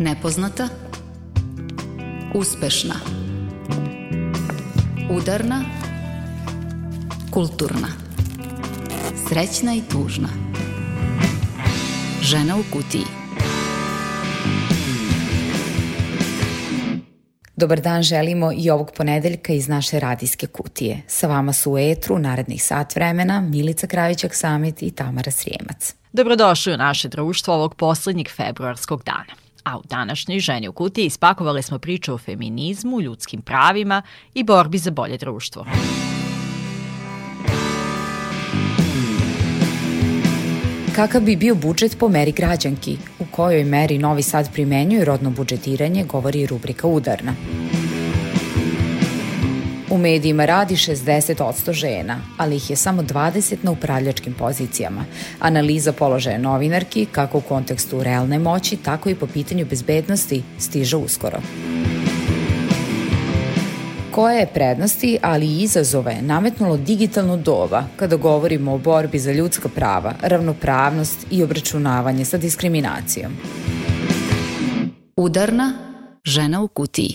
Nepoznata Uspešna Udarna Kulturna Srećna i tužna Žena u kutiji Dobar dan želimo i ovog ponedeljka iz naše radijske kutije. Sa vama su u Etru narednih sat vremena Milica Kravićak Samit i Tamara Srijemac. Dobrodošli u naše društvo ovog poslednjeg februarskog dana. A u današnjoj ženi u kutiji ispakovali smo priču o feminizmu, ljudskim pravima i borbi za bolje društvo. Kakav bi bio budžet po meri građanki? U kojoj meri Novi Sad primenjuje rodno budžetiranje, govori rubrika Udarna. U medijima radi 60% žena, ali ih je samo 20 na upravljačkim pozicijama. Analiza položaja novinarki, kako u kontekstu realne moći, tako i po pitanju bezbednosti, stiže uskoro. Koje je prednosti, ali i izazove nametnulo digitalno doba kada govorimo o borbi za ljudska prava, ravnopravnost i obračunavanje sa diskriminacijom? Udarna žena u kutiji.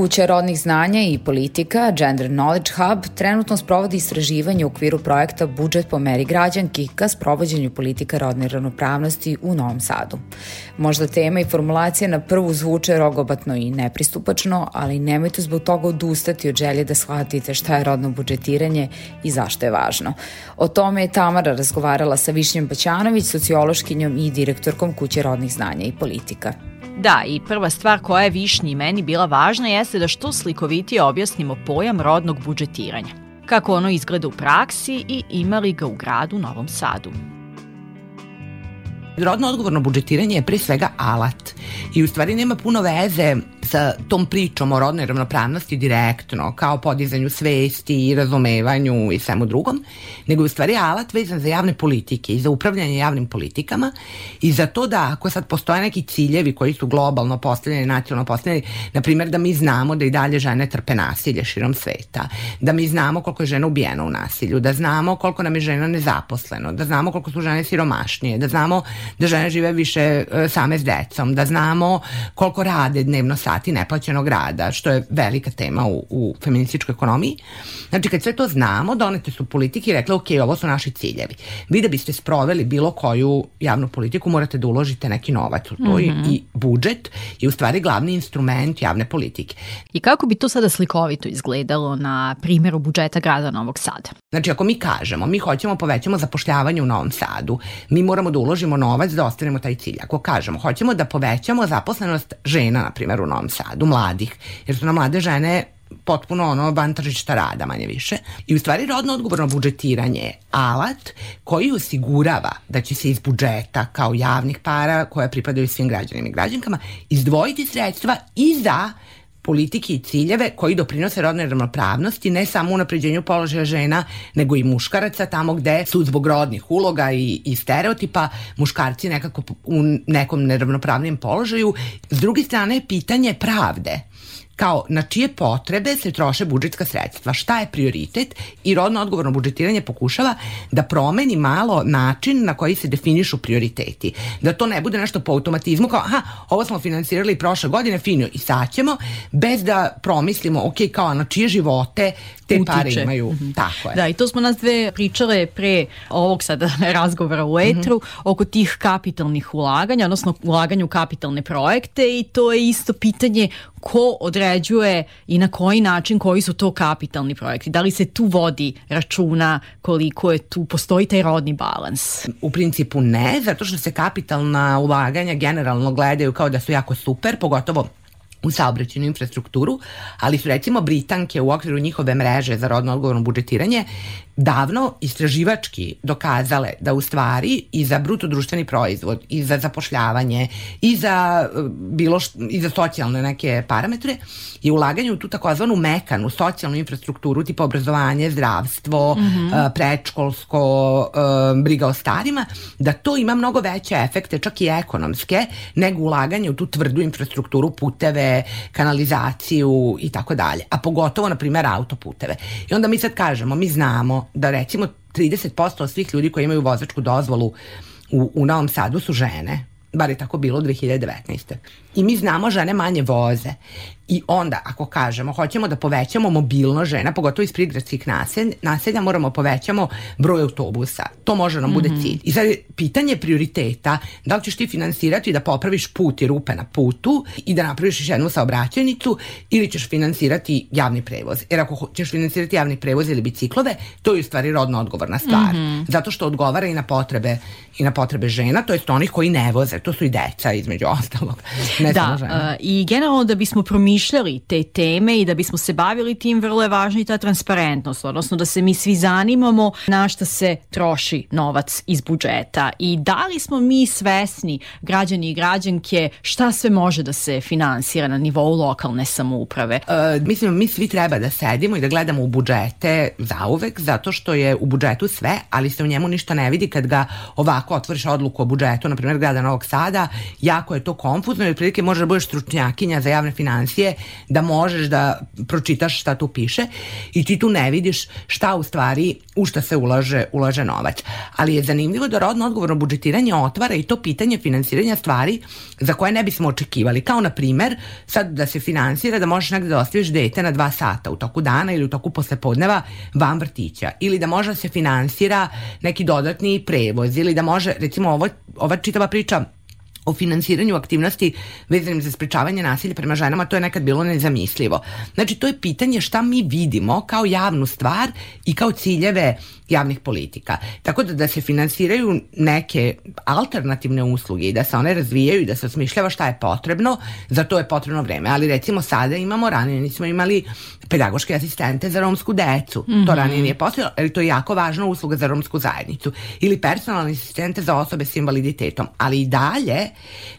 Kuća rodnih znanja i politika, Gender Knowledge Hub, trenutno sprovodi istraživanje u okviru projekta Budžet po meri građanki ka sprovođenju politika rodne ravnopravnosti u Novom Sadu. Možda tema i formulacija na prvu zvuče rogobatno i nepristupačno, ali nemojte zbog toga odustati od želje da shvatite šta je rodno budžetiranje i zašto je važno. O tome je Tamara razgovarala sa Višnjom Baćanović, sociološkinjom i direktorkom Kuće rodnih znanja i politika. Da, i prva stvar koja je Višnji meni bila važna jeste da što slikovitije objasnimo pojam rodnog budžetiranja. Kako ono izgleda u praksi i ima li ga u gradu Novom Sadu. Rodno odgovorno budžetiranje je pre svega alat. I u stvari nema puno veze sa tom pričom o rodnoj ravnopravnosti direktno, kao podizanju svesti i razumevanju i svemu drugom, nego je u stvari alat vezan za javne politike i za upravljanje javnim politikama i za to da ako sad postoje neki ciljevi koji su globalno postavljeni, nacionalno postavljeni, na primjer da mi znamo da i dalje žene trpe nasilje širom sveta, da mi znamo koliko je žena ubijena u nasilju, da znamo koliko nam je žena nezaposleno, da znamo koliko su žene siromašnije, da znamo da žene žive više e, same s decom, da znamo koliko rade dnevno sat sati neplaćenog rada, što je velika tema u, u feminističkoj ekonomiji. Znači, kad sve to znamo, donete su politike i rekle, ok, ovo su naši ciljevi. Vi da biste sproveli bilo koju javnu politiku, morate da uložite neki novac u to mm -hmm. i budžet je u stvari glavni instrument javne politike. I kako bi to sada slikovito izgledalo na primjeru budžeta grada Novog Sada? Znači, ako mi kažemo, mi hoćemo povećamo zapošljavanje u Novom Sadu, mi moramo da uložimo novac da ostvarimo taj cilj. Ako kažemo, hoćemo da povećamo zaposlenost žena, na primjer, u Novom Sadu, mladih, jer su na mlade žene potpuno ono van tržišta rada manje više. I u stvari rodno odgovorno budžetiranje je alat koji osigurava da će se iz budžeta kao javnih para koje pripadaju svim građanima i građankama izdvojiti sredstva i za politike i ciljeve koji doprinose rodnoj ravnopravnosti, ne samo unapređenju položaja žena, nego i muškaraca, tamo gde su zbog rodnih uloga i, i stereotipa muškarci nekako u nekom neravnopravnijem položaju. S druge strane, pitanje pravde kao na čije potrebe se troše budžetska sredstva, šta je prioritet i rodno odgovorno budžetiranje pokušava da promeni malo način na koji se definišu prioriteti. Da to ne bude nešto po automatizmu kao aha, ovo smo finansirali prošle godine, fino i sad ćemo, bez da promislimo, ok, kao na čije živote te utiče. pare imaju. Mm -hmm. Tako je. Da, i to smo nas dve pričale pre ovog sada razgovora u etru mm -hmm. oko tih kapitalnih ulaganja, odnosno ulaganja u kapitalne projekte i to je isto pitanje ko određuje i na koji način koji su to kapitalni projekti. Da li se tu vodi računa koliko je tu, postoji taj rodni balans? U principu ne, zato što se kapitalna ulaganja generalno gledaju kao da su jako super, pogotovo u saobraćenu infrastrukturu, ali su recimo Britanke u okviru njihove mreže za rodno odgovorno budžetiranje davno istraživački dokazale da u stvari i za bruto društveni proizvod i za zapošljavanje i za e, bilo š, i za socijalne neke parametre je ulaganje u tu takozvanu mekanu socijalnu infrastrukturu tipa obrazovanje, zdravstvo, mm -hmm. predškolsko, e, briga o starima, da to ima mnogo veće efekte, čak i ekonomske, nego ulaganje u tu tvrdu infrastrukturu, puteve, kanalizaciju i tako dalje. A pogotovo, na primjer, autoputeve. I onda mi sad kažemo, mi znamo da recimo 30% od svih ljudi koji imaju vozačku dozvolu u, u Novom Sadu su žene bar je tako bilo 2019. I mi znamo žene manje voze. I onda, ako kažemo, hoćemo da povećamo mobilno žena, pogotovo iz prigradskih naselja, naselja moramo povećamo broj autobusa. To može nam bude mm -hmm. cilj. I sad je pitanje prioriteta, da li ćeš ti finansirati da popraviš put i rupe na putu i da napraviš još jednu saobraćajnicu ili ćeš finansirati javni prevoz. Jer ako ćeš finansirati javni prevoz ili biciklove, to je u stvari rodno odgovorna stvar. Mm -hmm. Zato što odgovara i na potrebe i na potrebe žena, to jest onih koji ne voze, to su i deca između ostalog. Ne da, uh, i generalno da bismo promišljali te teme i da bismo se bavili tim, vrlo je važna i ta transparentnost, odnosno da se mi svi zanimamo na šta se troši novac iz budžeta i da li smo mi svesni, građani i građanke, šta sve može da se finansira na nivou lokalne samouprave? Uh, mislim, mi svi treba da sedimo i da gledamo u budžete zauvek, zato što je u budžetu sve, ali se u njemu ništa ne vidi kad ga ovako otvoriš odluku o budžetu, na primjer grada Novog Sada, jako je to konfuzno i otprilike možeš da budeš stručnjakinja za javne financije, da možeš da pročitaš šta tu piše i ti tu ne vidiš šta u stvari, u šta se ulaže, ulaže novac. Ali je zanimljivo da rodno odgovorno budžetiranje otvara i to pitanje finansiranja stvari za koje ne bismo očekivali. Kao na primer, sad da se finansira da možeš negde da ostaviš dete na dva sata u toku dana ili u toku poslepodneva van vrtića ili da može da se finansira neki dodatni prevoz ili da može, recimo ovo, ova čitava priča o finansiranju aktivnosti vezanim za sprečavanje nasilja prema ženama, to je nekad bilo nezamislivo. Znači, to je pitanje šta mi vidimo kao javnu stvar i kao ciljeve javnih politika. Tako da da se finansiraju neke alternativne usluge i da se one razvijaju i da se osmišljava šta je potrebno, za to je potrebno vreme. Ali recimo sada imamo, ranije nismo imali pedagoške asistente za romsku decu. Mm -hmm. To ranije nije postojalo, ali to je jako važna usluga za romsku zajednicu. Ili personalni asistente za osobe s invaliditetom. Ali i dalje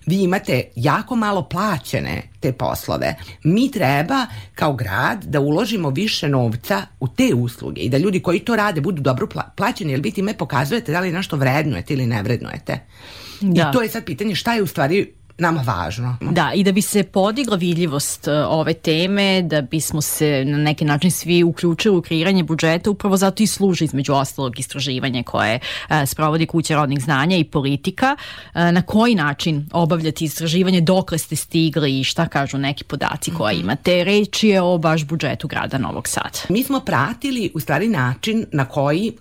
vi imate jako malo plaćene te poslove. Mi treba kao grad da uložimo više novca u te usluge i da ljudi koji to rade budu dobro plaćeni, jer biti me pokazujete da li nešto vrednujete ili ne vrednujete. Da. I to je sad pitanje šta je u stvari nama važno. Da, i da bi se podigla vidljivost uh, ove teme, da bismo se na neki način svi uključili u kreiranje budžeta, upravo zato i služi između ostalog istraživanje koje uh, sprovodi Kuća rodnih znanja i politika. Uh, na koji način obavljati istraživanje, dokle ste stigli i šta kažu neki podaci koje mhm. imate? Reč je o baš budžetu grada Novog Sada. Mi smo pratili u stvari način na koji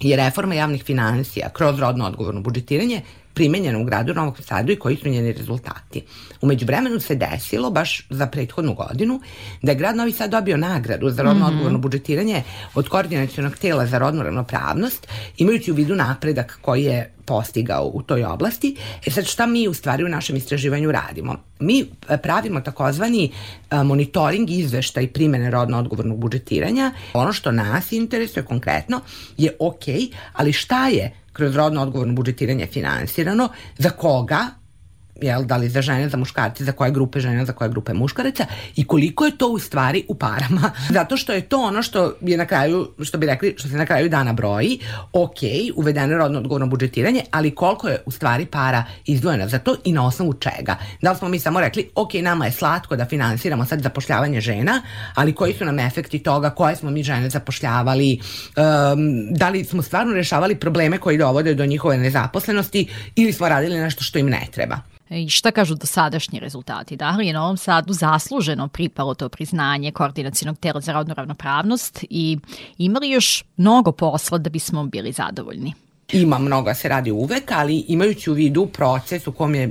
je reforma javnih financija kroz rodno odgovorno budžetiranje primenjena u gradu Novog Sadu i koji su njeni rezultati. Umeđu vremenu se desilo, baš za prethodnu godinu, da je grad Novi Sad dobio nagradu za rodno mm -hmm. odgovorno budžetiranje od koordinacijonog tela za rodnu ravnopravnost, imajući u vidu napredak koji je postigao u toj oblasti. E sad šta mi u stvari u našem istraživanju radimo? Mi e, pravimo takozvani e, monitoring izveštaj primene rodno odgovornog budžetiranja. Ono što nas interesuje konkretno je ok, ali šta je kroz rodno odgovorno budžetiranje finansirano, za koga jel, da li za žene, za muškarce, za koje grupe žena, za koje grupe muškaraca i koliko je to u stvari u parama. Zato što je to ono što je na kraju, što bi rekli, što se na kraju dana broji, ok, uvedeno je rodno odgovorno budžetiranje, ali koliko je u stvari para izdvojena za to i na osnovu čega. Da li smo mi samo rekli, ok, nama je slatko da finansiramo sad zapošljavanje žena, ali koji su nam efekti toga, koje smo mi žene zapošljavali, um, da li smo stvarno rešavali probleme koji dovode do njihove nezaposlenosti ili smo radili nešto što im ne treba. I šta kažu dosadašnji rezultati? Da li je Novom Sadu zasluženo pripalo to priznanje koordinacijnog tela za rodnu ravnopravnost i imali još mnogo posla da bismo bili zadovoljni? Ima mnogo se radi uvek, ali imajući u vidu proces u kom je,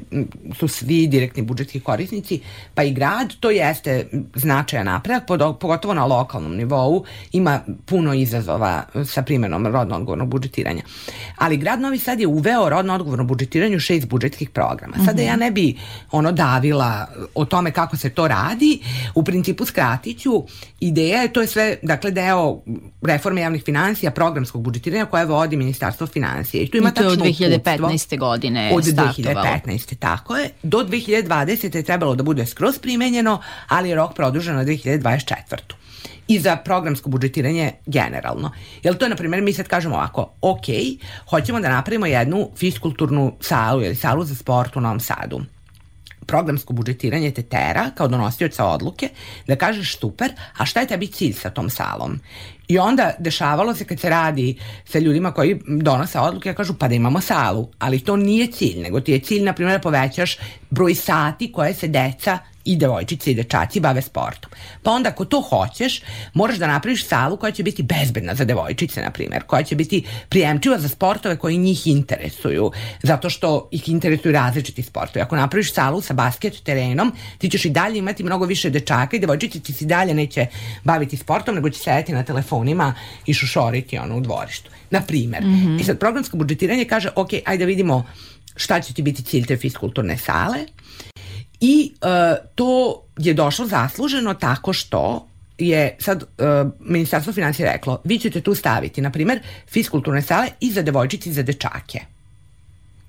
su svi direktni budžetski korisnici, pa i grad, to jeste značajan napredak, pogotovo na lokalnom nivou, ima puno izazova sa primenom rodno odgovornog budžetiranja. Ali grad Novi Sad je uveo rodno odgovorno budžetiranje u šest budžetskih programa. Sada ja ne bi ono davila o tome kako se to radi, u principu skratiću, ideja je, to je sve, dakle, deo reforme javnih financija, programskog budžetiranja koje vodi Ministarstvo financija financije. Tu ima I to je od 2015. godine Od 2015. tako je. Do 2020. je trebalo da bude skroz primenjeno, ali je rok produžen na 2024 i za programsko budžetiranje generalno. Jel to je, na primjer, mi sad kažemo ovako, ok, hoćemo da napravimo jednu fiskulturnu salu ili salu za sport u Novom Sadu programsko budžetiranje te tera kao donosioca odluke da kažeš super, a šta je tebi cilj sa tom salom? I onda dešavalo se kad se radi sa ljudima koji donose odluke, kažu pa da imamo salu, ali to nije cilj, nego ti je cilj, na primjer, da povećaš broj sati koje se deca i devojčice i dečaci bave sportom. Pa onda ako to hoćeš, moraš da napraviš salu koja će biti bezbedna za devojčice, na primjer, koja će biti prijemčiva za sportove koji njih interesuju, zato što ih interesuju različiti sportovi. Ako napraviš salu sa basket terenom, ti ćeš i dalje imati mnogo više dečaka i devojčice ti se dalje neće baviti sportom, nego će sedeti na telefonima i šušoriti ono u dvorištu. Na primjer. Mm -hmm. I sad programsko budžetiranje kaže, ok, ajde da vidimo šta će ti biti cilj te fiskulturne sale I uh, to je došlo zasluženo tako što je sad uh, Ministarstvo financija reklo vi ćete tu staviti, na primer, fiskulturne sale i za devojčice i za dečake.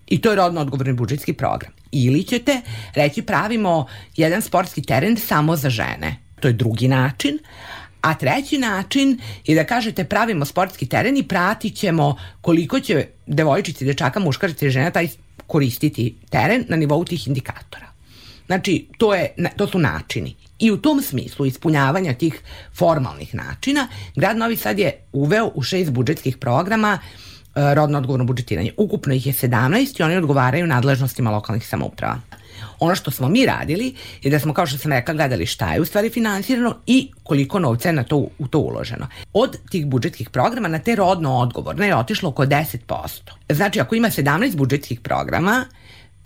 I to je rodno odgovorni budžetski program. Ili ćete reći pravimo jedan sportski teren samo za žene. To je drugi način. A treći način je da kažete pravimo sportski teren i pratit ćemo koliko će devojčici, dečaka, muškarice i žena taj koristiti teren na nivou tih indikatora. Znači, to, je, to su načini. I u tom smislu ispunjavanja tih formalnih načina, grad Novi Sad je uveo u šest budžetskih programa e, rodno odgovorno budžetiranje. Ukupno ih je 17 i oni odgovaraju nadležnostima lokalnih samouprava. Ono što smo mi radili je da smo, kao što sam rekla, gledali šta je u stvari finansirano i koliko novca je na to, u to uloženo. Od tih budžetskih programa na te rodno odgovorne je otišlo oko 10%. Znači, ako ima 17 budžetskih programa,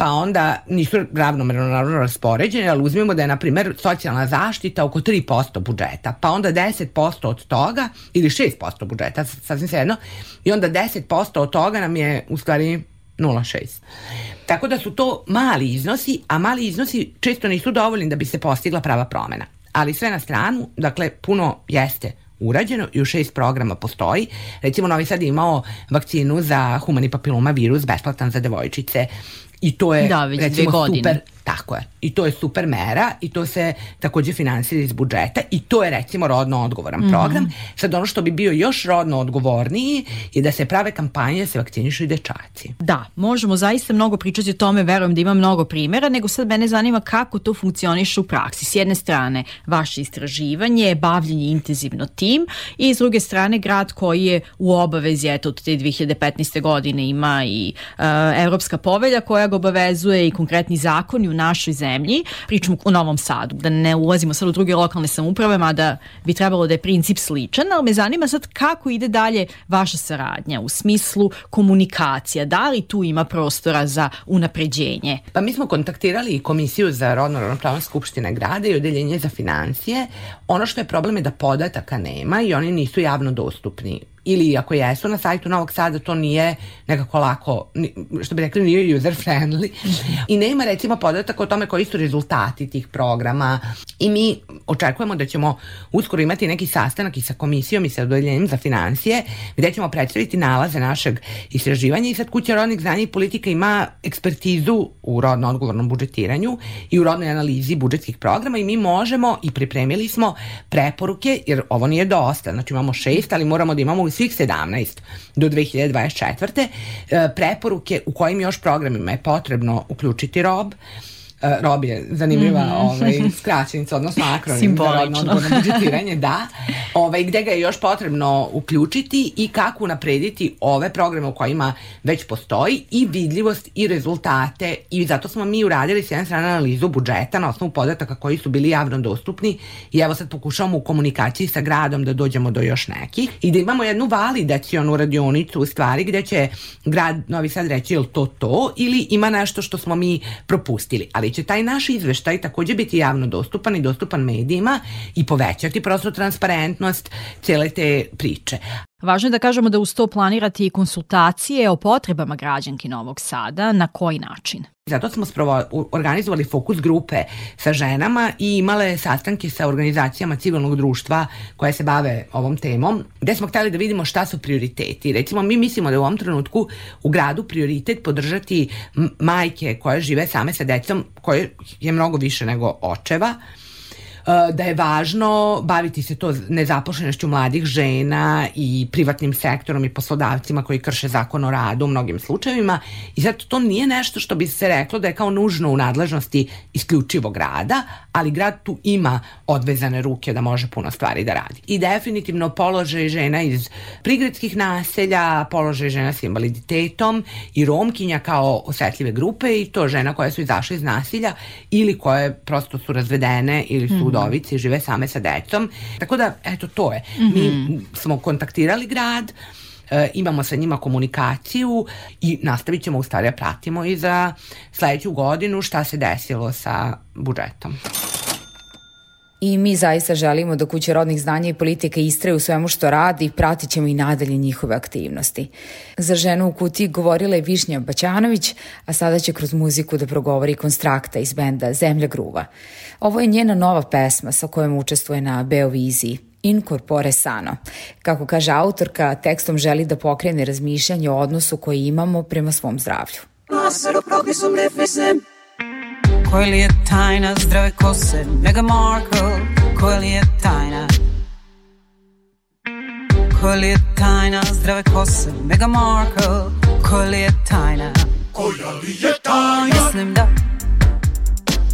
pa onda nisu ravnomerno naravno raspoređene, ali uzmimo da je, na primer, socijalna zaštita oko 3% budžeta, pa onda 10% od toga, ili 6% budžeta, sasvim se jedno, i onda 10% od toga nam je u stvari 0,6. Tako da su to mali iznosi, a mali iznosi često nisu dovoljni da bi se postigla prava promena. Ali sve na stranu, dakle, puno jeste urađeno i u šest programa postoji. Recimo, Novi Sad je imao vakcinu za humani papiloma virus besplatan za devojčice I to je da, recimo super Tako je. I to je super mera i to se takođe finansira iz budžeta i to je recimo rodno odgovoran mm -hmm. program. Sad ono što bi bio još rodno odgovorniji je da se prave kampanje da se vakcinišu i dečaci. Da, možemo zaista mnogo pričati o tome, verujem da ima mnogo primjera, nego sad mene zanima kako to funkcioniše u praksi. S jedne strane vaše istraživanje, bavljenje intenzivno tim i s druge strane grad koji je u obavezi, eto od te 2015. godine ima i uh, Evropska povelja koja ga obavezuje i konkretni zakoni u našoj zemlji, pričamo u Novom Sadu, da ne ulazimo sad u druge lokalne samuprave, mada bi trebalo da je princip sličan, ali me zanima sad kako ide dalje vaša saradnja u smislu komunikacija, da li tu ima prostora za unapređenje? Pa mi smo kontaktirali Komisiju za rodno ravnopravnost Skupštine grada i Odeljenje za financije. Ono što je problem je da podataka nema i oni nisu javno dostupni ili ako jesu na sajtu Novog Sada to nije nekako lako, što bi rekli nije user friendly. I nema recimo podataka o tome koji su rezultati tih programa. I mi očekujemo da ćemo uskoro imati neki sastanak i sa komisijom i sa odeljenjem za financije gde ćemo predstaviti nalaze našeg istraživanja. I sad kuća rodnih znanja i politika ima ekspertizu u rodno odgovornom budžetiranju i u rodnoj analizi budžetskih programa i mi možemo i pripremili smo preporuke jer ovo nije dosta, znači imamo šest ali moramo da imamo svih 17 do 2024. E, preporuke u kojim još programima je potrebno uključiti rob, E, Rob je zanimljiva mm -hmm. ovaj, skraćenica, odnosno akronim za rodno budžetiranje, da, ovaj, gde ga je još potrebno uključiti i kako naprediti ove programe u kojima već postoji i vidljivost i rezultate. I zato smo mi uradili s jedne strane analizu budžeta na osnovu podataka koji su bili javno dostupni i evo sad pokušavamo u komunikaciji sa gradom da dođemo do još nekih i da imamo jednu validacionu radionicu u stvari gde će grad Novi Sad reći je to to? Ili ima nešto što smo mi propustili, ali će taj naš izveštaj takođe biti javno dostupan i dostupan medijima i povećati prosto transparentnost cele te priče. Važno je da kažemo da uz to planirate i konsultacije o potrebama građanki Novog Sada. Na koji način? Zato smo sprovo, organizovali fokus grupe sa ženama i imale sastanke sa organizacijama civilnog društva koje se bave ovom temom, gde smo hteli da vidimo šta su prioriteti. Recimo, mi mislimo da u ovom trenutku u gradu prioritet podržati majke koje žive same sa decom, koje je mnogo više nego očeva, da je važno baviti se to nezaposlenošću mladih žena i privatnim sektorom i poslodavcima koji krše zakon o radu u mnogim slučajevima i zato to nije nešto što bi se reklo da je kao nužno u nadležnosti isključivog rada, ali grad tu ima odvezane ruke da može puno stvari da radi. I definitivno položaj žena iz prigradskih naselja, položaj žena s invaliditetom i romkinja kao osetljive grupe i to žena koje su izašle iz nasilja ili koje prosto su razvedene ili su mm. Udovice i žive same sa decom. Tako da, eto, to je. Mm -hmm. Mi mhm. smo kontaktirali grad, e, imamo sa njima komunikaciju i nastavit ćemo u stvari da pratimo i za sledeću godinu šta se desilo sa budžetom. I mi zaista želimo da Kuća rodnih znanja i politika istraje u svemu što radi i pratit ćemo i nadalje njihove aktivnosti. Za ženu u kutiji govorila je Višnja Baćanović, a sada će kroz muziku da progovori Konstrakta iz benda Zemlja gruva. Ovo je njena nova pesma sa kojom učestvuje na Beoviziji Incorpore sano. Kako kaže autorka, tekstom želi da pokrene razmišljanje o odnosu koji imamo prema svom zdravlju. Koja li je tajna zdrave kose? Mega Markle Koja li je tajna? Koja li je tajna zdrave kose? Mega Markle Koja li je tajna? Koja li je tajna? Mislim da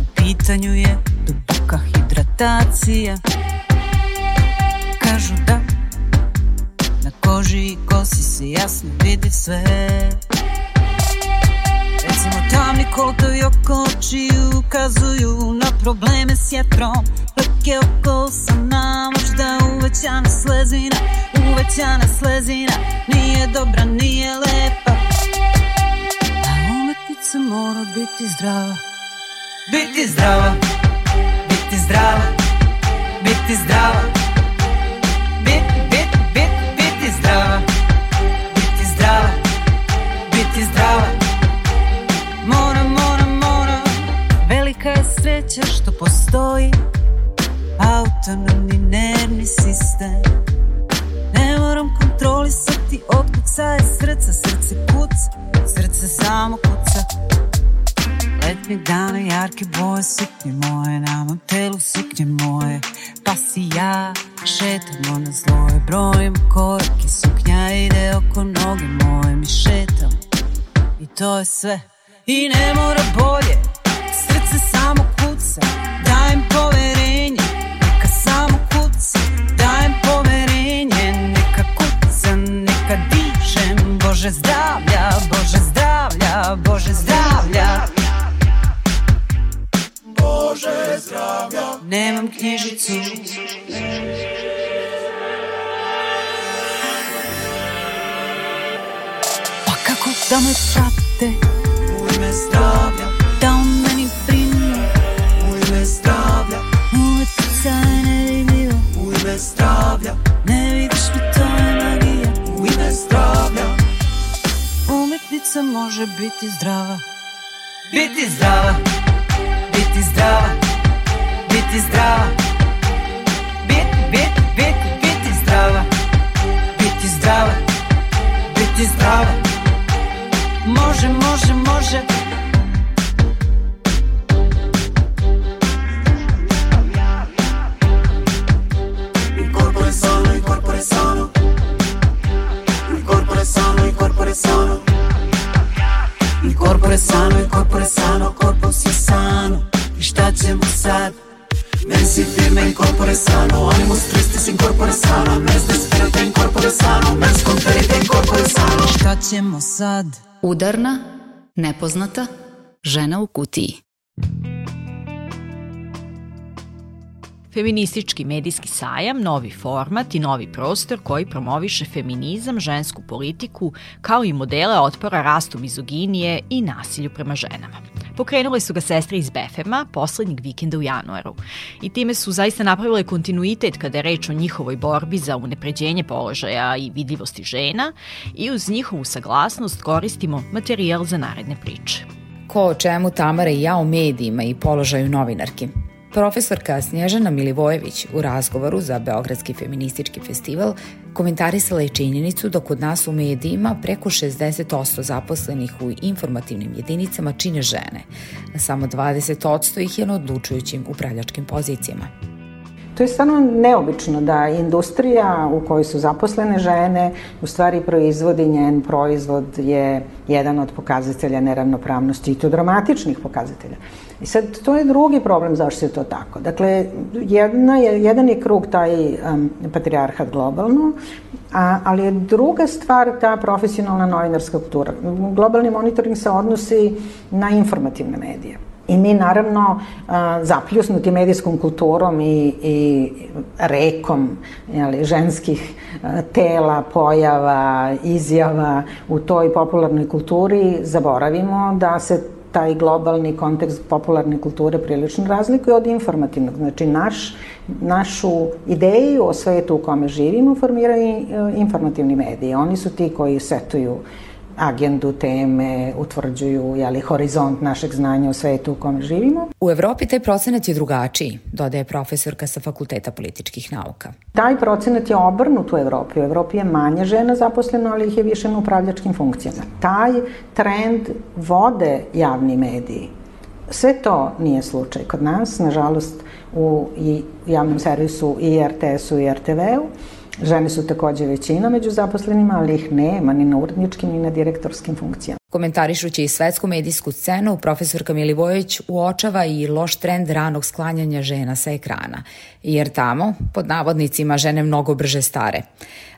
U pitanju je duboka hidratacija. Kažu da Na koži i kosi se jasno vidi sve tamni kolotovi oko oči ukazuju na probleme s jetrom. Leke oko usana, možda uvećana slezina Uvećana slezina, nije dobra, nije lepa. A umetnica mora biti zdrava. Biti zdrava, biti zdrava, biti zdrava sreća što postoji. Autonomni nervni sistem. Ne moram kontrolisati otkucaje srca, srce kuca, srce samo kuca. Letnjeg dana jarke boje suknje moje, na mom telu suknje moje. Pa si ja šetamo na zloje, brojim korake, suknja ide oko noge moje Mi šetam. I to je sve. I ne mora bolje Bože zdravlja, Bože zdravlja, Bože zdravlja. Bože zdravlja. Nemam knjižicu. Pa kako da me prate? U ime zdravlja. Zdravlja се може би ти здрава. Би ти здрава, бити здрава, бити здрава. Бит, бит, бит, бити здрава. бити здрава, бити здрава. Може, може, може. Il corpo è sano, il corpo è sano. Il corpo è sano, il corpo è sano. I šta ćemo sad? Mensi firme in corpore sano, animus tristis in corpore sano, mes desperate in corpore sano, mes conferite in corpore sano. Šta ćemo sad? Udarna, nepoznata, žena u kutiji. Feministički medijski sajam, novi format i novi prostor koji promoviše feminizam, žensku politiku, kao i modele otpora rastu mizoginije i nasilju prema ženama. Pokrenule su ga sestre iz Befema poslednjeg vikenda u januaru i time su zaista napravile kontinuitet kada je reč o njihovoj borbi za unepređenje položaja i vidljivosti žena i uz njihovu saglasnost koristimo materijal za naredne priče. Ko o čemu Tamara i ja o medijima i položaju novinarki. Profesorka Snježana Milivojević u razgovoru za Beogradski feministički festival komentarisala je činjenicu da kod nas u medijima preko 60% zaposlenih u informativnim jedinicama čine žene, a samo 20% ih je na odlučujućim upravljačkim pozicijama. To je stvarno neobično da industrija u kojoj su zaposlene žene u stvari proizvodi njen proizvod je jedan od pokazatelja neravnopravnosti i to dramatičnih pokazatelja. I sad, to je drugi problem zašto je to tako. Dakle, jedna je, jedan je krug taj um, patrijarhat globalno, a, ali je druga stvar ta profesionalna novinarska kultura. Globalni monitoring se odnosi na informativne medije. I mi naravno zapljusnuti medijskom kulturom i, i rekom jeli, ženskih tela, pojava, izjava u toj popularnoj kulturi zaboravimo da se taj globalni kontekst popularne kulture prilično razlikuje od informativnog. Znači, naš, našu ideju o svetu u kome živimo formiraju informativni mediji. Oni su ti koji setuju uh, agendu, teme, utvrđuju jeli, horizont našeg znanja o svetu u kome živimo. U Evropi taj procenat je drugačiji, dodaje profesorka sa Fakulteta političkih nauka. Taj procenat je obrnut u Evropi. U Evropi je manje žena zaposleno, ali ih je više na upravljačkim funkcijama. Taj trend vode javni mediji. Sve to nije slučaj kod nas, nažalost, u javnom servisu i RTS-u i RTV-u. Žene su takođe većina među zaposlenima, ali ih nema ni na uredničkim ni na direktorskim funkcijama. Komentarišući i svetsku medijsku scenu, profesorka Milivojević uočava i loš trend ranog sklanjanja žena sa ekrana, jer tamo, pod navodnicima, žene mnogo brže stare.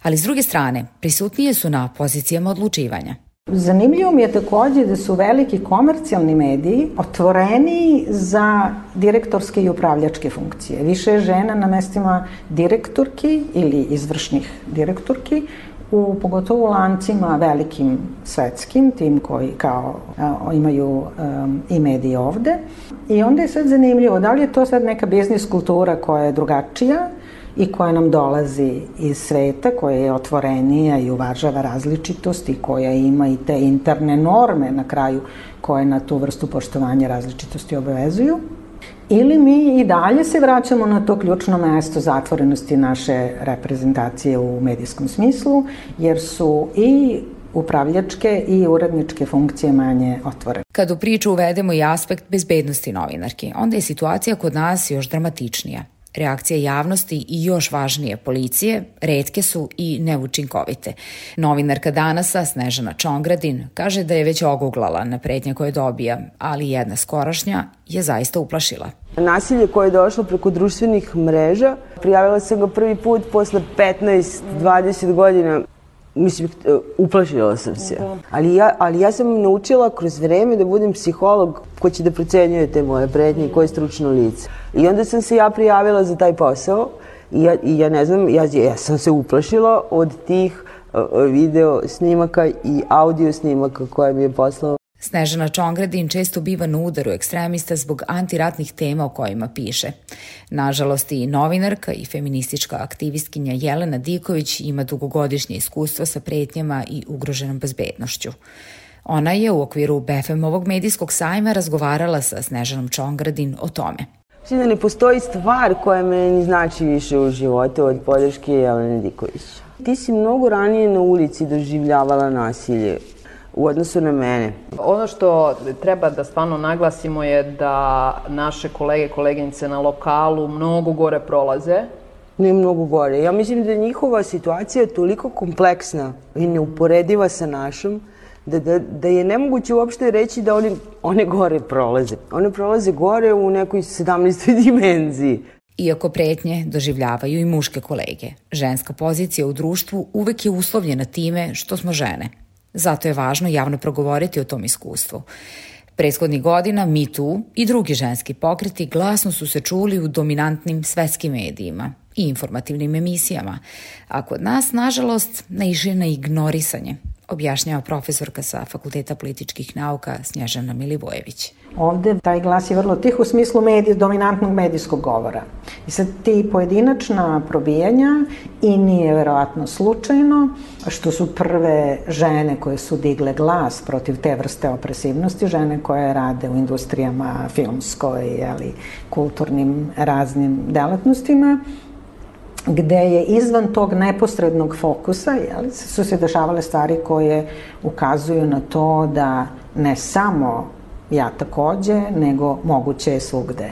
Ali s druge strane, prisutnije su na pozicijama odlučivanja. Zanimljivo mi je takođe da su veliki komercijalni mediji otvoreni za direktorske i upravljačke funkcije. Više je žena na mestima direktorki ili izvršnih direktorki u pogotovo u lancima velikim svetskim, tim koji kao a, imaju um, i mediji ovde. I onda je sad zanimljivo, da li je to sad neka biznis kultura koja je drugačija i koja nam dolazi iz sveta, koja je otvorenija i uvažava različitost i koja ima i te interne norme na kraju koje na tu vrstu poštovanja različitosti obavezuju. Ili mi i dalje se vraćamo na to ključno mesto zatvorenosti naše reprezentacije u medijskom smislu, jer su i upravljačke i uredničke funkcije manje otvorene. Kad u priču uvedemo i aspekt bezbednosti novinarki, onda je situacija kod nas još dramatičnija. Reakcije javnosti i još važnije policije redke su i neučinkovite. Novinarka danasa Snežana Čongradin kaže da je već oguglala na pretnje koje dobija, ali jedna skorašnja je zaista uplašila. Nasilje koje je došlo preko društvenih mreža, prijavila sam ga prvi put posle 15-20 godina mislim, e, uplašila sam se. Ali ja, ali ja sam naučila kroz vreme da budem psiholog ko će da procenjuje te moje prednje i koje je stručno lice. I onda sam se ja prijavila za taj posao i ja, i ja ne znam, ja, ja sam se uplašila od tih uh, video snimaka i audio snimaka koje mi je poslao Snežana Čongradin često biva na udaru ekstremista zbog antiratnih tema o kojima piše. Nažalost i novinarka i feministička aktivistkinja Jelena Diković ima dugogodišnje iskustvo sa pretnjama i ugroženom bezbednošću. Ona je u okviru BFM-ovog medijskog sajma razgovarala sa Snežanom Čongradin o tome. Mislim da ne postoji stvar koja meni znači više u životu od podrške Jelene Diković. Ti si mnogo ranije na ulici doživljavala nasilje u odnosu na mene. Ono što treba da stvarno naglasimo je da naše kolege, koleginice na lokalu mnogo gore prolaze. Ne mnogo gore. Ja mislim da njihova situacija je toliko kompleksna i neuporediva sa našom, da, da, da je nemoguće uopšte reći da oni, one gore prolaze. One prolaze gore u nekoj 17. dimenziji. Iako pretnje doživljavaju i muške kolege, ženska pozicija u društvu uvek je uslovljena time što smo žene – Zato je važno javno progovoriti o tom iskustvu. Preshodnih godina MeToo i drugi ženski pokreti glasno su se čuli u dominantnim svetskim medijima i informativnim emisijama, a kod nas, nažalost, naišli na ignorisanje, objašnjava profesorka sa Fakulteta političkih nauka Snježana Milivojević. Ovde taj glas je vrlo tih u smislu medij, dominantnog medijskog govora. I sad ti pojedinačna probijanja i nije verovatno slučajno što su prve žene koje su digle glas protiv te vrste opresivnosti, žene koje rade u industrijama filmskoj, ali kulturnim raznim delatnostima, gde je izvan tog neposrednog fokusa jeli, su se dešavale stvari koje ukazuju na to da ne samo ja takođe, nego moguće je svugde.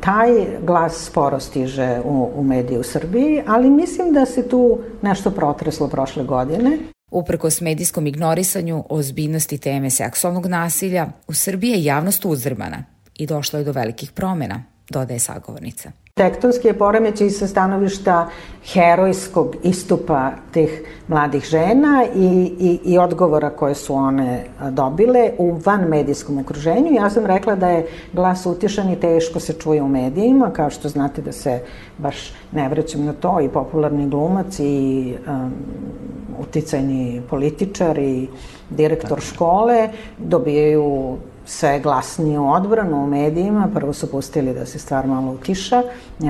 taj glas sporo stiže u, u medije u Srbiji, ali mislim da se tu nešto protreslo prošle godine. Uprkos medijskom ignorisanju ozbiljnosti teme seksualnog nasilja, u Srbiji je javnost uzdrmana i došlo je do velikih promena, dodaje sagovornica. Tektonski je poremećaj sa stanovišta herojskog istupa tih mladih žena i, i, i odgovora koje su one dobile u van medijskom okruženju. Ja sam rekla da je glas utišan i teško se čuje u medijima, kao što znate da se baš ne vraćam na to, i popularni glumac i um, uticajni političar i direktor škole dobijaju sve glasniju odbranu u medijima. Prvo su pustili da se stvar malo utiša,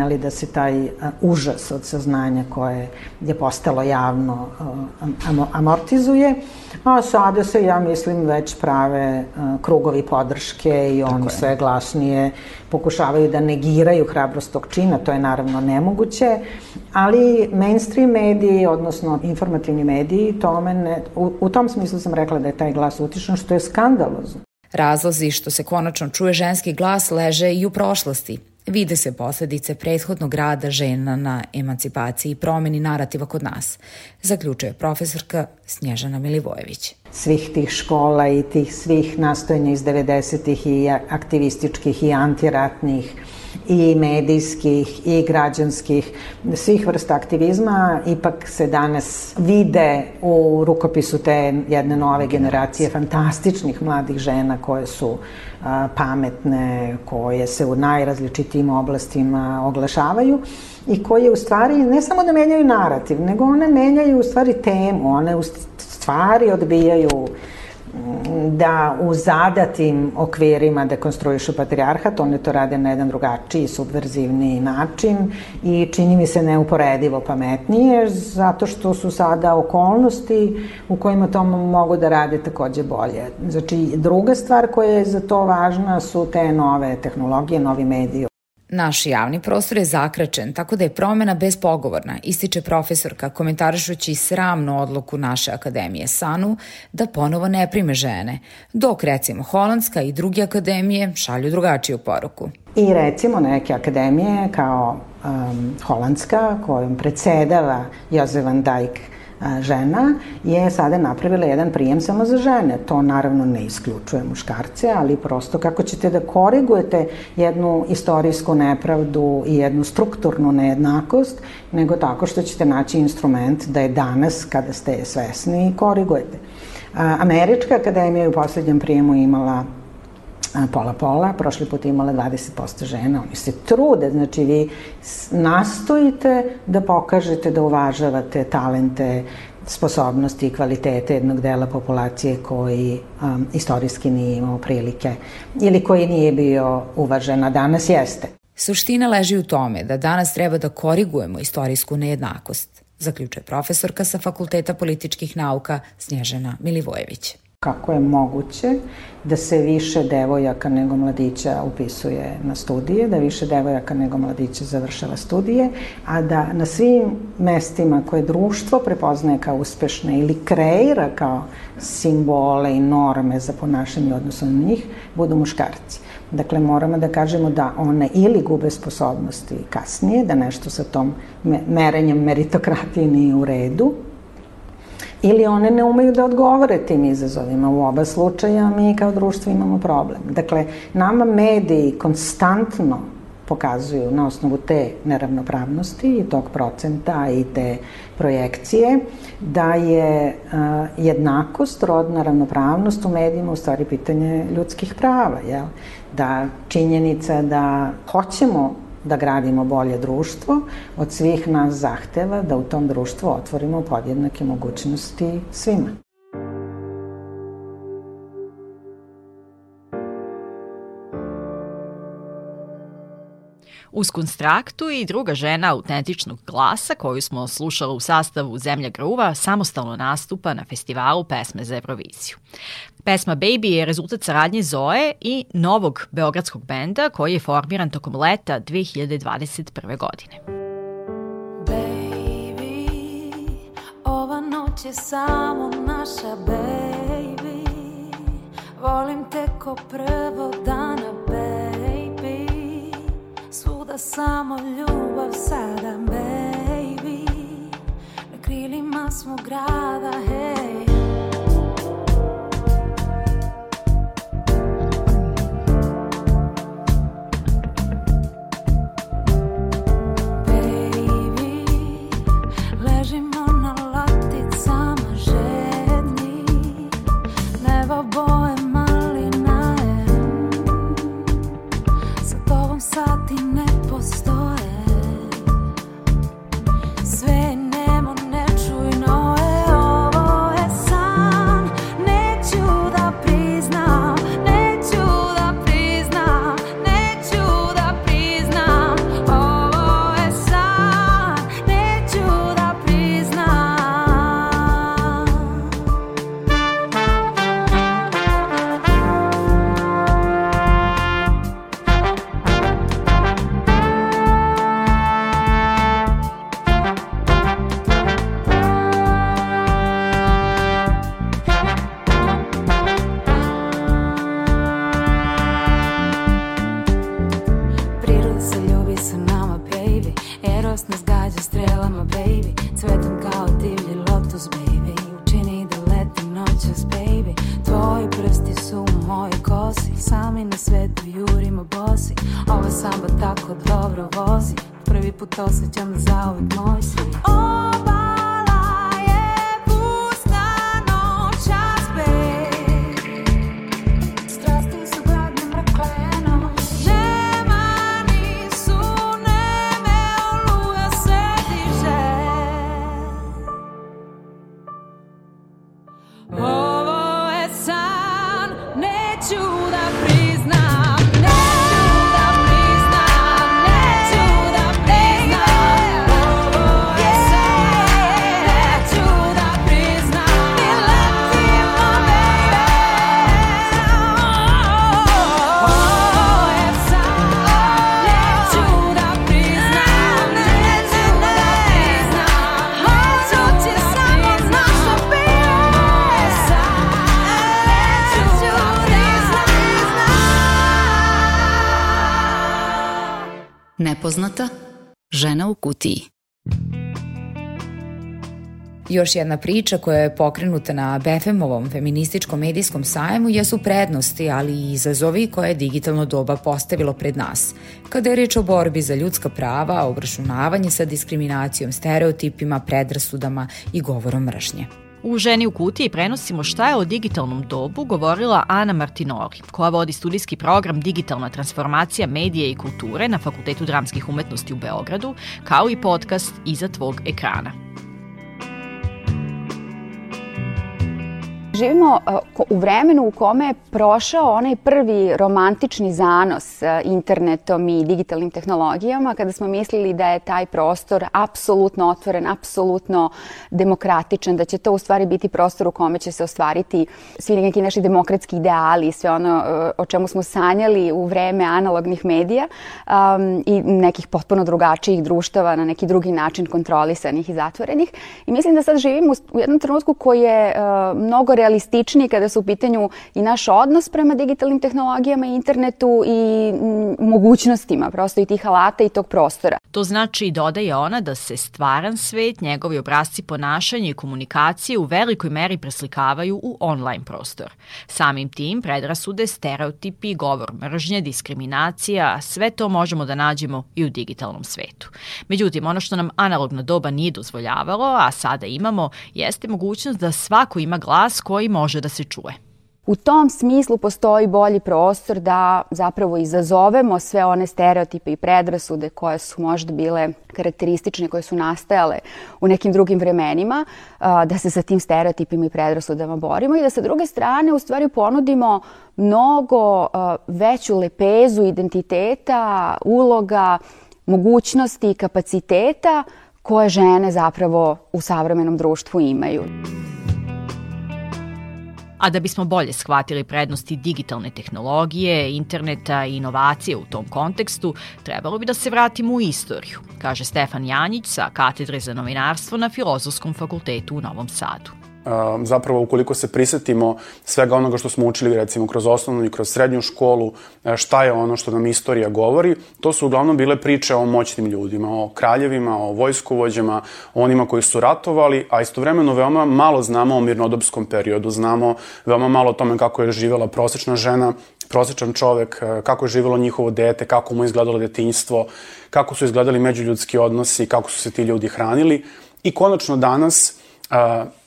ali da se taj užas od saznanja koje je postalo javno amortizuje. A sada se, ja mislim, već prave krugovi podrške i oni sve glasnije pokušavaju da negiraju hrabrost tog čina, to je naravno nemoguće, ali mainstream mediji, odnosno informativni mediji, tome ne, u, u tom smislu sam rekla da je taj glas utišan, što je skandalozno. Razlozi što se konačno čuje ženski glas leže i u prošlosti. Vide se posledice prethodnog rada žena na emancipaciji i promeni narativa kod nas, zaključuje profesorka Snježana Milivojević. Svih tih škola i tih svih nastojanja iz 90-ih i aktivističkih i antiratnih i medijskih i građanskih, svih vrsta aktivizma, ipak se danas vide u rukopisu te jedne nove generacije. fantastičnih mladih žena koje su a, pametne, koje se u najrazličitijim oblastima oglašavaju i koje u stvari ne samo da menjaju narativ, nego one menjaju u stvari temu, one u stvari odbijaju da u zadatim okvirima dekonstruišu patrijarhat, one to rade na jedan drugačiji, subverzivni način i čini mi se neuporedivo pametnije, zato što su sada okolnosti u kojima to mogu da rade takođe bolje. Znači, druga stvar koja je za to važna su te nove tehnologije, novi mediji. Naš javni prostor je zakračen, tako da je promena bespogovorna, ističe profesorka komentarišući sramnu odluku naše akademije SANU da ponovo ne prime žene, dok recimo Holandska i druge akademije šalju drugačiju poruku. I recimo neke akademije kao um, Holandska kojom predsedava Jozef van Dijk žena je sada napravila jedan prijem samo za žene. To naravno ne isključuje muškarce, ali prosto kako ćete da korigujete jednu istorijsku nepravdu i jednu strukturnu nejednakost, nego tako što ćete naći instrument da je danas, kada ste svesni, korigujete. Američka akademija je u poslednjem prijemu imala pola-pola, prošli put imala 20% žena, oni se trude, znači vi nastojite da pokažete da uvažavate talente, sposobnosti i kvalitete jednog dela populacije koji um, istorijski nije imao prilike ili koji nije bio uvažen, a danas jeste. Suština leži u tome da danas treba da korigujemo istorijsku nejednakost, zaključuje profesorka sa Fakulteta političkih nauka Snježana Milivojević kako je moguće da se više devojaka nego mladića upisuje na studije, da više devojaka nego mladića završava studije, a da na svim mestima koje društvo prepoznaje kao uspešne ili kreira kao simbole i norme za ponašanje odnosno na njih, budu muškarci. Dakle, moramo da kažemo da one ili gube sposobnosti kasnije, da nešto sa tom merenjem meritokratije nije u redu, ili one ne umeju da odgovore tim izazovima. U oba slučaja mi kao društvo imamo problem. Dakle, nama mediji konstantno pokazuju na osnovu te neravnopravnosti i tog procenta i te projekcije da je jednakost, rodna ravnopravnost u medijima u stvari pitanje ljudskih prava, jel? Da činjenica da hoćemo da gradimo bolje društvo, od svih nas zahteva da u tom društvu otvorimo podjednake mogućnosti svima. Uz konstraktu i druga žena autentičnog glasa koju smo slušali u sastavu Zemlja gruva samostalno nastupa na festivalu pesme za Euroviziju. Pesma Baby je rezultat saradnje Zoe i novog beogradskog benda koji je formiran tokom leta 2021. godine. Baby, ova noć je samo naša baby Volim te ko prvog dana baby Bila samo ljubav sada, baby. Na krilima smo grada, hej Nepoznata žena u kutiji. Još jedna priča koja je pokrenuta na BFM-ovom feminističkom medijskom sajmu jesu prednosti, ali i izazovi koje je digitalno doba postavilo pred nas. Kada je reč o borbi za ljudska prava, obračunavanje sa diskriminacijom, stereotipima, predrasudama i govorom mržnje. U Ženi u kutiji prenosimo šta je o digitalnom dobu govorila Ana Martinori, koja vodi studijski program Digitalna transformacija medije i kulture na Fakultetu dramskih umetnosti u Beogradu, kao i podcast Iza tvog ekrana. Živimo uh, u vremenu u kome je prošao onaj prvi romantični zanos uh, internetom i digitalnim tehnologijama, kada smo mislili da je taj prostor apsolutno otvoren, apsolutno demokratičan, da će to u stvari biti prostor u kome će se ostvariti svi neki naši demokratski ideali, sve ono uh, o čemu smo sanjali u vreme analognih medija um, i nekih potpuno drugačijih društava na neki drugi način kontrolisanih i zatvorenih. I mislim da sad živimo u jednom trenutku koji je uh, mnogo realističniji kada su u pitanju i naš odnos prema digitalnim tehnologijama i internetu i mogućnostima prosto i tih alata i tog prostora. To znači, dodaje ona, da se stvaran svet, njegovi obrazci ponašanja i komunikacije u velikoj meri preslikavaju u online prostor. Samim tim, predrasude, stereotipi, govor mržnje, diskriminacija, sve to možemo da nađemo i u digitalnom svetu. Međutim, ono što nam analogna doba nije dozvoljavalo, a sada imamo, jeste mogućnost da svako ima glas koji koji može da se čuje. U tom smislu postoji bolji prostor da zapravo izazovemo sve one stereotipe i predrasude koje su možda bile karakteristične, koje su nastajale u nekim drugim vremenima, da se sa tim stereotipima i predrasudama borimo i da sa druge strane u stvari ponudimo mnogo veću lepezu identiteta, uloga, mogućnosti i kapaciteta koje žene zapravo u savremenom društvu imaju. A da bismo bolje shvatili prednosti digitalne tehnologije, interneta i inovacije u tom kontekstu, trebalo bi da se vratimo u istoriju, kaže Stefan Janjić sa katedre za novinarstvo na Filozofskom fakultetu u Novom Sadu. Zapravo ukoliko se prisetimo svega onoga što smo učili recimo kroz osnovnu i kroz srednju školu, šta je ono što nam istorija govori, to su uglavnom bile priče o moćnim ljudima, o kraljevima, o vojskovođama, o onima koji su ratovali, a istovremeno veoma malo znamo o mirnodopskom periodu, znamo veoma malo o tome kako je živela prosečna žena, prosečan čovek, kako je živelo njihovo dete, kako mu je izgledalo detinjstvo, kako su izgledali međuljudski odnosi, kako su se ti ljudi hranili. I konačno danas uh,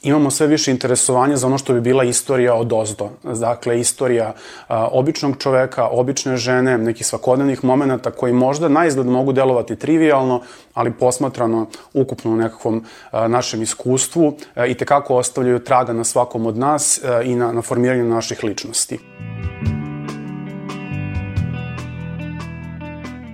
imamo sve više interesovanja za ono što bi bila istorija od ozdo. Dakle, istorija uh, običnog čoveka, obične žene, nekih svakodnevnih momenta koji možda na izgled mogu delovati trivialno, ali posmatrano ukupno u nekakvom uh, našem iskustvu uh, i tekako ostavljaju traga na svakom od nas uh, i na, na formiranju naših ličnosti.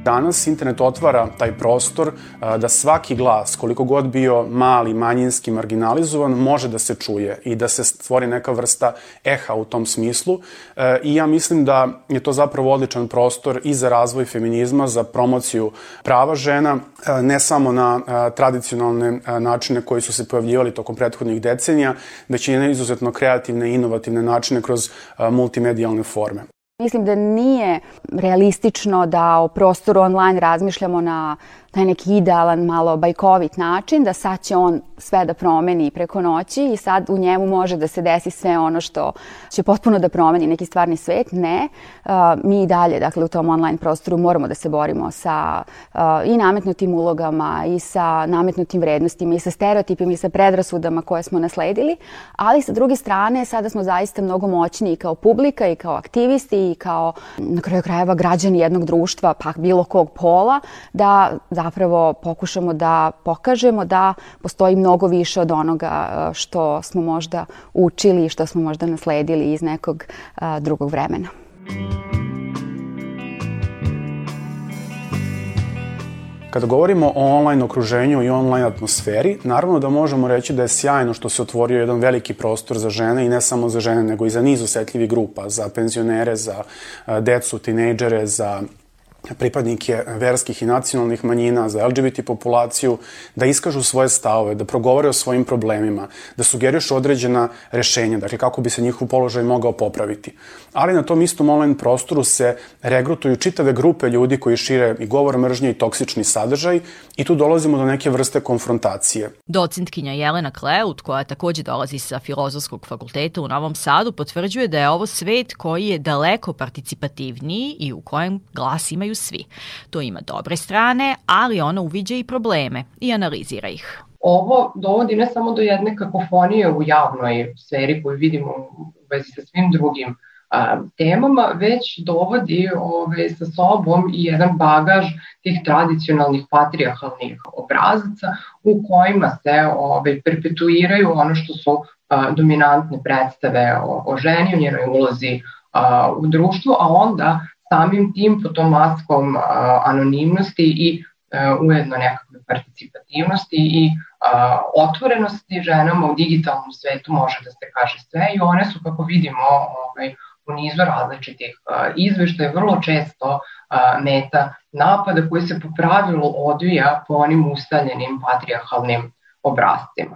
Danas internet otvara taj prostor da svaki glas, koliko god bio mali, manjinski, marginalizovan, može da se čuje i da se stvori neka vrsta eha u tom smislu. E, I ja mislim da je to zapravo odličan prostor i za razvoj feminizma, za promociju prava žena, e, ne samo na tradicionalne načine koji su se pojavljivali tokom prethodnih decenija, već i na izuzetno kreativne i inovativne načine kroz multimedijalne forme. Mislim da nije realistično da o prostoru online razmišljamo na taj neki idealan, malo bajkovit način, da sad će on sve da promeni preko noći i sad u njemu može da se desi sve ono što će potpuno da promeni neki stvarni svet. Ne, uh, mi i dalje, dakle, u tom online prostoru moramo da se borimo sa uh, i nametnutim ulogama i sa nametnutim vrednostima i sa stereotipima i sa predrasudama koje smo nasledili, ali sa druge strane sada smo zaista mnogo moćni i kao publika i kao aktivisti i kao na kraju krajeva građani jednog društva, pa bilo kog pola, da, da zapravo pokušamo da pokažemo da postoji mnogo više od onoga e, što smo možda učili i što smo možda nasledili iz nekog e, drugog vremena. Kada govorimo o online okruženju i online atmosferi, naravno da možemo reći da je sjajno što se otvorio jedan veliki prostor za žene i ne samo za žene, nego i za niz osetljivih grupa, za penzionere, za e, decu, tinejdžere, za pripadnike verskih i nacionalnih manjina, za LGBT populaciju, da iskažu svoje stavove, da progovore o svojim problemima, da sugerišu određena rešenja, dakle kako bi se njihov položaj mogao popraviti. Ali na tom istom online prostoru se regrutuju čitave grupe ljudi koji šire i govor mržnje i toksični sadržaj i tu dolazimo do neke vrste konfrontacije. Docentkinja Jelena Kleut, koja takođe dolazi sa Filozofskog fakulteta u Novom Sadu, potvrđuje da je ovo svet koji je daleko participativniji i u kojem glas imaju svi. To ima dobre strane, ali ona uviđa i probleme i analizira ih. Ovo dovodi ne samo do jedne kakofonije u javnoj sferi koju vidimo u vezi sa svim drugim a, temama, već dovodi ove, sa sobom i jedan bagaž tih tradicionalnih patrijarhalnih obrazaca u kojima se ove, perpetuiraju ono što su a, dominantne predstave o, o ženi, o njenoj ulozi a, u društvu, a onda samim tim pod tom maskom anonimnosti i ujedno nekakve participativnosti i otvorenosti ženama u digitalnom svetu može da se kaže sve i one su kako vidimo ovaj, u nizu različitih izveštaja vrlo često meta napada koji se po pravilu odvija po onim ustaljenim patrijarhalnim obrazcima.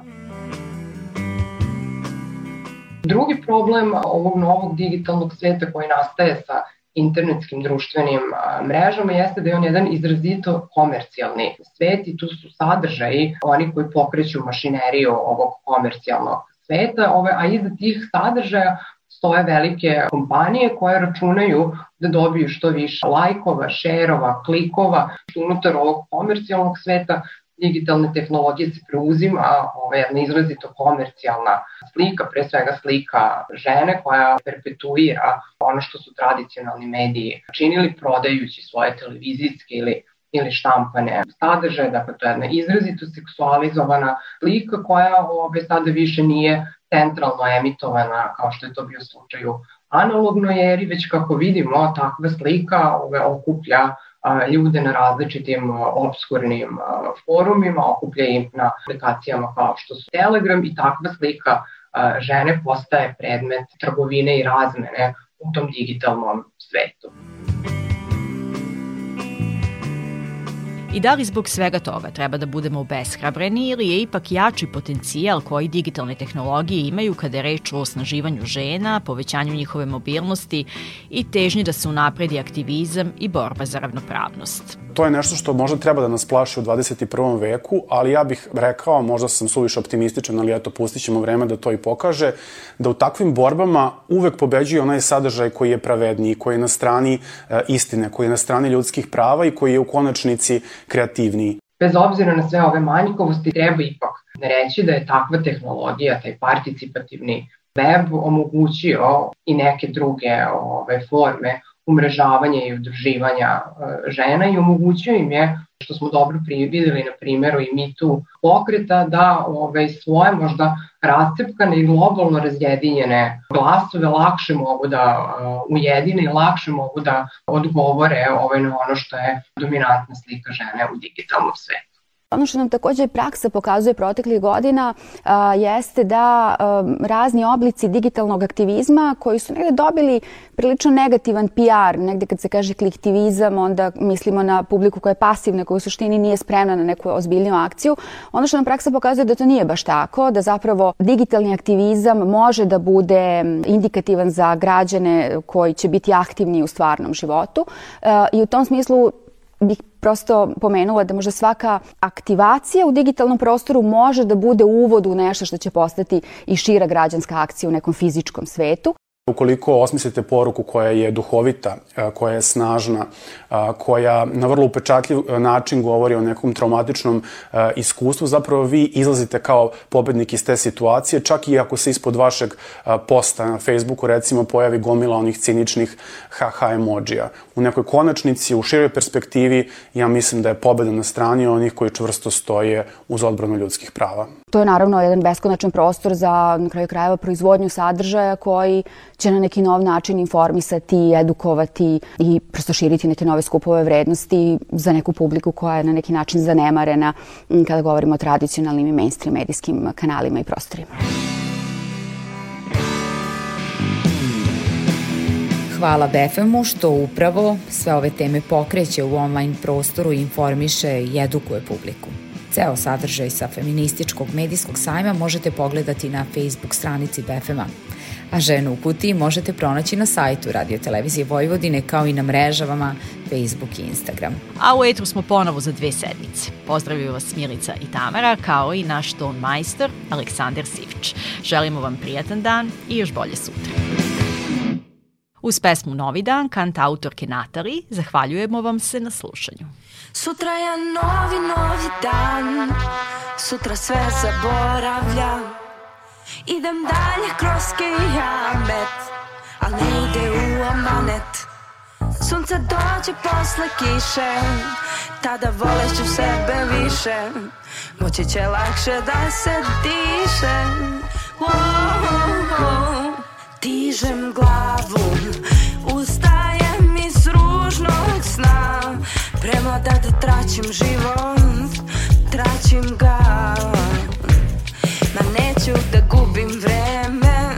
Drugi problem ovog novog digitalnog sveta koji nastaje sa internetskim društvenim mrežama jeste da je on jedan izrazito komercijalni svet i tu su sadržaji oni koji pokreću mašineriju ovog komercijalnog sveta, ove, a iza tih sadržaja stoje velike kompanije koje računaju da dobiju što više lajkova, šerova, klikova unutar ovog komercijalnog sveta digitalne tehnologije se preuzima ova jedna izrazito komercijalna slika, pre svega slika žene koja perpetuira ono što su tradicionalni mediji činili prodajući svoje televizijske ili ili štampane sadržaje, dakle to je jedna izrazito seksualizovana slika koja ove, sada više nije centralno emitovana kao što je to bio slučaj u analognoj eri, već kako vidimo takva slika ove, okuplja ljude na različitim obskurnim forumima, okuplja im na aplikacijama kao što su Telegram i takva slika žene postaje predmet trgovine i razmene u tom digitalnom svetu. I da li zbog svega toga treba da budemo obeshrabreni ili je ipak jači potencijal koji digitalne tehnologije imaju kada je reč o osnaživanju žena, povećanju njihove mobilnosti i težnji da se unapredi aktivizam i borba za ravnopravnost. To je nešto što možda treba da nas plaši u 21. veku, ali ja bih rekao, možda sam suviše optimističan, ali eto, pustit ćemo vreme da to i pokaže, da u takvim borbama uvek pobeđuje onaj sadržaj koji je pravedniji, koji je na strani e, istine, koji je na strani ljudskih prava i koji je u konačnici kreativniji. Bez obzira na sve ove manjkovosti, treba ipak reći da je takva tehnologija, taj participativni web omogućio i neke druge ove forme umrežavanja i udruživanja e, žena i omogućio im je, što smo dobro videli na primjeru i mi tu pokreta, da ove, svoje možda rascepkane i globalno razjedinjene glasove lakše mogu da uh, ujedine i lakše mogu da odgovore ovaj, na ono što je dominantna slika žene u digitalnom svetu. Ono što nam takođe praksa pokazuje proteklih godina a, jeste da a, razni oblici digitalnog aktivizma koji su negde dobili prilično negativan PR, negde kad se kaže kliktivizam, onda mislimo na publiku koja je pasivna, koja u suštini nije spremna na neku ozbiljniju akciju. Ono što nam praksa pokazuje da to nije baš tako, da zapravo digitalni aktivizam može da bude indikativan za građane koji će biti aktivni u stvarnom životu. I u tom smislu bih prosto pomenula da možda svaka aktivacija u digitalnom prostoru može da bude uvod u nešto što će postati i šira građanska akcija u nekom fizičkom svetu. Ukoliko osmislite poruku koja je duhovita, koja je snažna, koja na vrlo upečatljiv način govori o nekom traumatičnom iskustvu, zapravo vi izlazite kao pobednik iz te situacije, čak i ako se ispod vašeg posta na Facebooku recimo pojavi gomila onih ciničnih haha emojija. U nekoj konačnici, u široj perspektivi, ja mislim da je pobeda na strani onih koji čvrsto stoje uz odbranu ljudskih prava. To je naravno jedan beskonačan prostor za na kraju krajeva proizvodnju sadržaja koji će na neki nov način informisati, edukovati i prosto širiti neke nove skupove vrednosti za neku publiku koja je na neki način zanemarena kada govorimo o tradicionalnim i mainstream medijskim kanalima i prostorima. Hvala BFM-u što upravo sve ove teme pokreće u online prostoru i informiše i edukuje publiku. Ceo sadržaj sa feminističkog medijskog sajma možete pogledati na Facebook stranici BFM-a. A ženu u kutiji možete pronaći na sajtu Radio Televizije Vojvodine kao i na mrežavama Facebook i Instagram. A u etru smo ponovo za dve sedmice. Pozdravljaju vas Milica i Tamara kao i naš ton majstor Aleksandar Sivić. Želimo vam prijatan dan i još bolje sutra. Uz pesmu Novi dan, kant autorke Natali, zahvaljujemo vam se na slušanju. Sutra je novi, novi dan Sutra sve zaboravljam Idem dalje kroz kijamet Al ne ide u amanet. Sunce dođe posle kiše Tada voleću sebe više. Moći će lakše da se diše. Oh, oh, oh. Dižem glavu Ustajem iz ružnog sna. Premlada da traćim život Traćim ga neću da gubim vreme.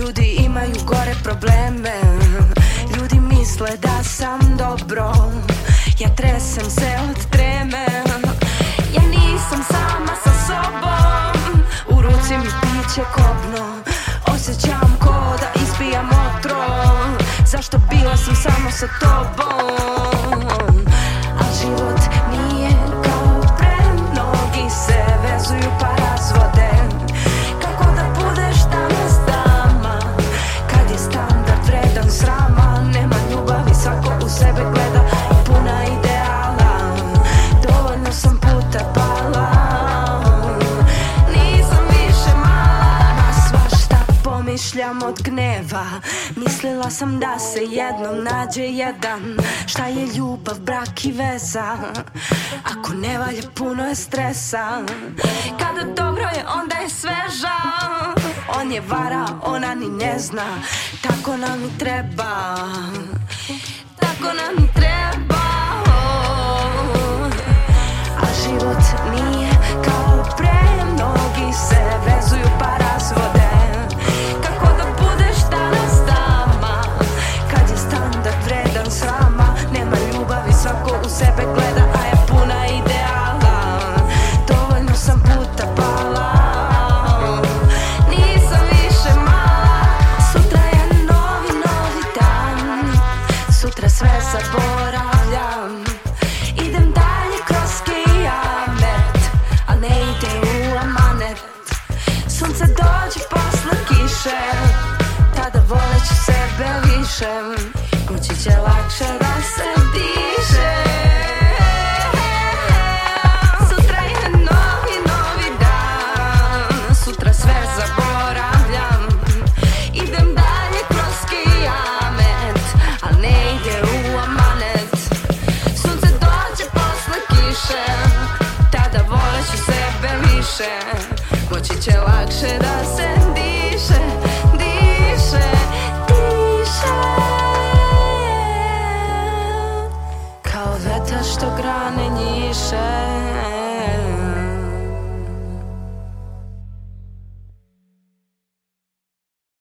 Ljudi imaju gore probleme. Ljudi misle da sam dobro. Ja tresem se od treme. Ja nisam sama sa sobom. U ruci mi piće kobno. Osjećam ko da ispijam otrov Zašto bila sam samo sa tobom Mislila sam da se jednom nađe jedan. Šta je ljubav, brak i veza? Ako ne valja puno je stresa. Kada dobro je onda je sveža On je vara, ona ni ne zna. Tako nam i treba. Tako nam i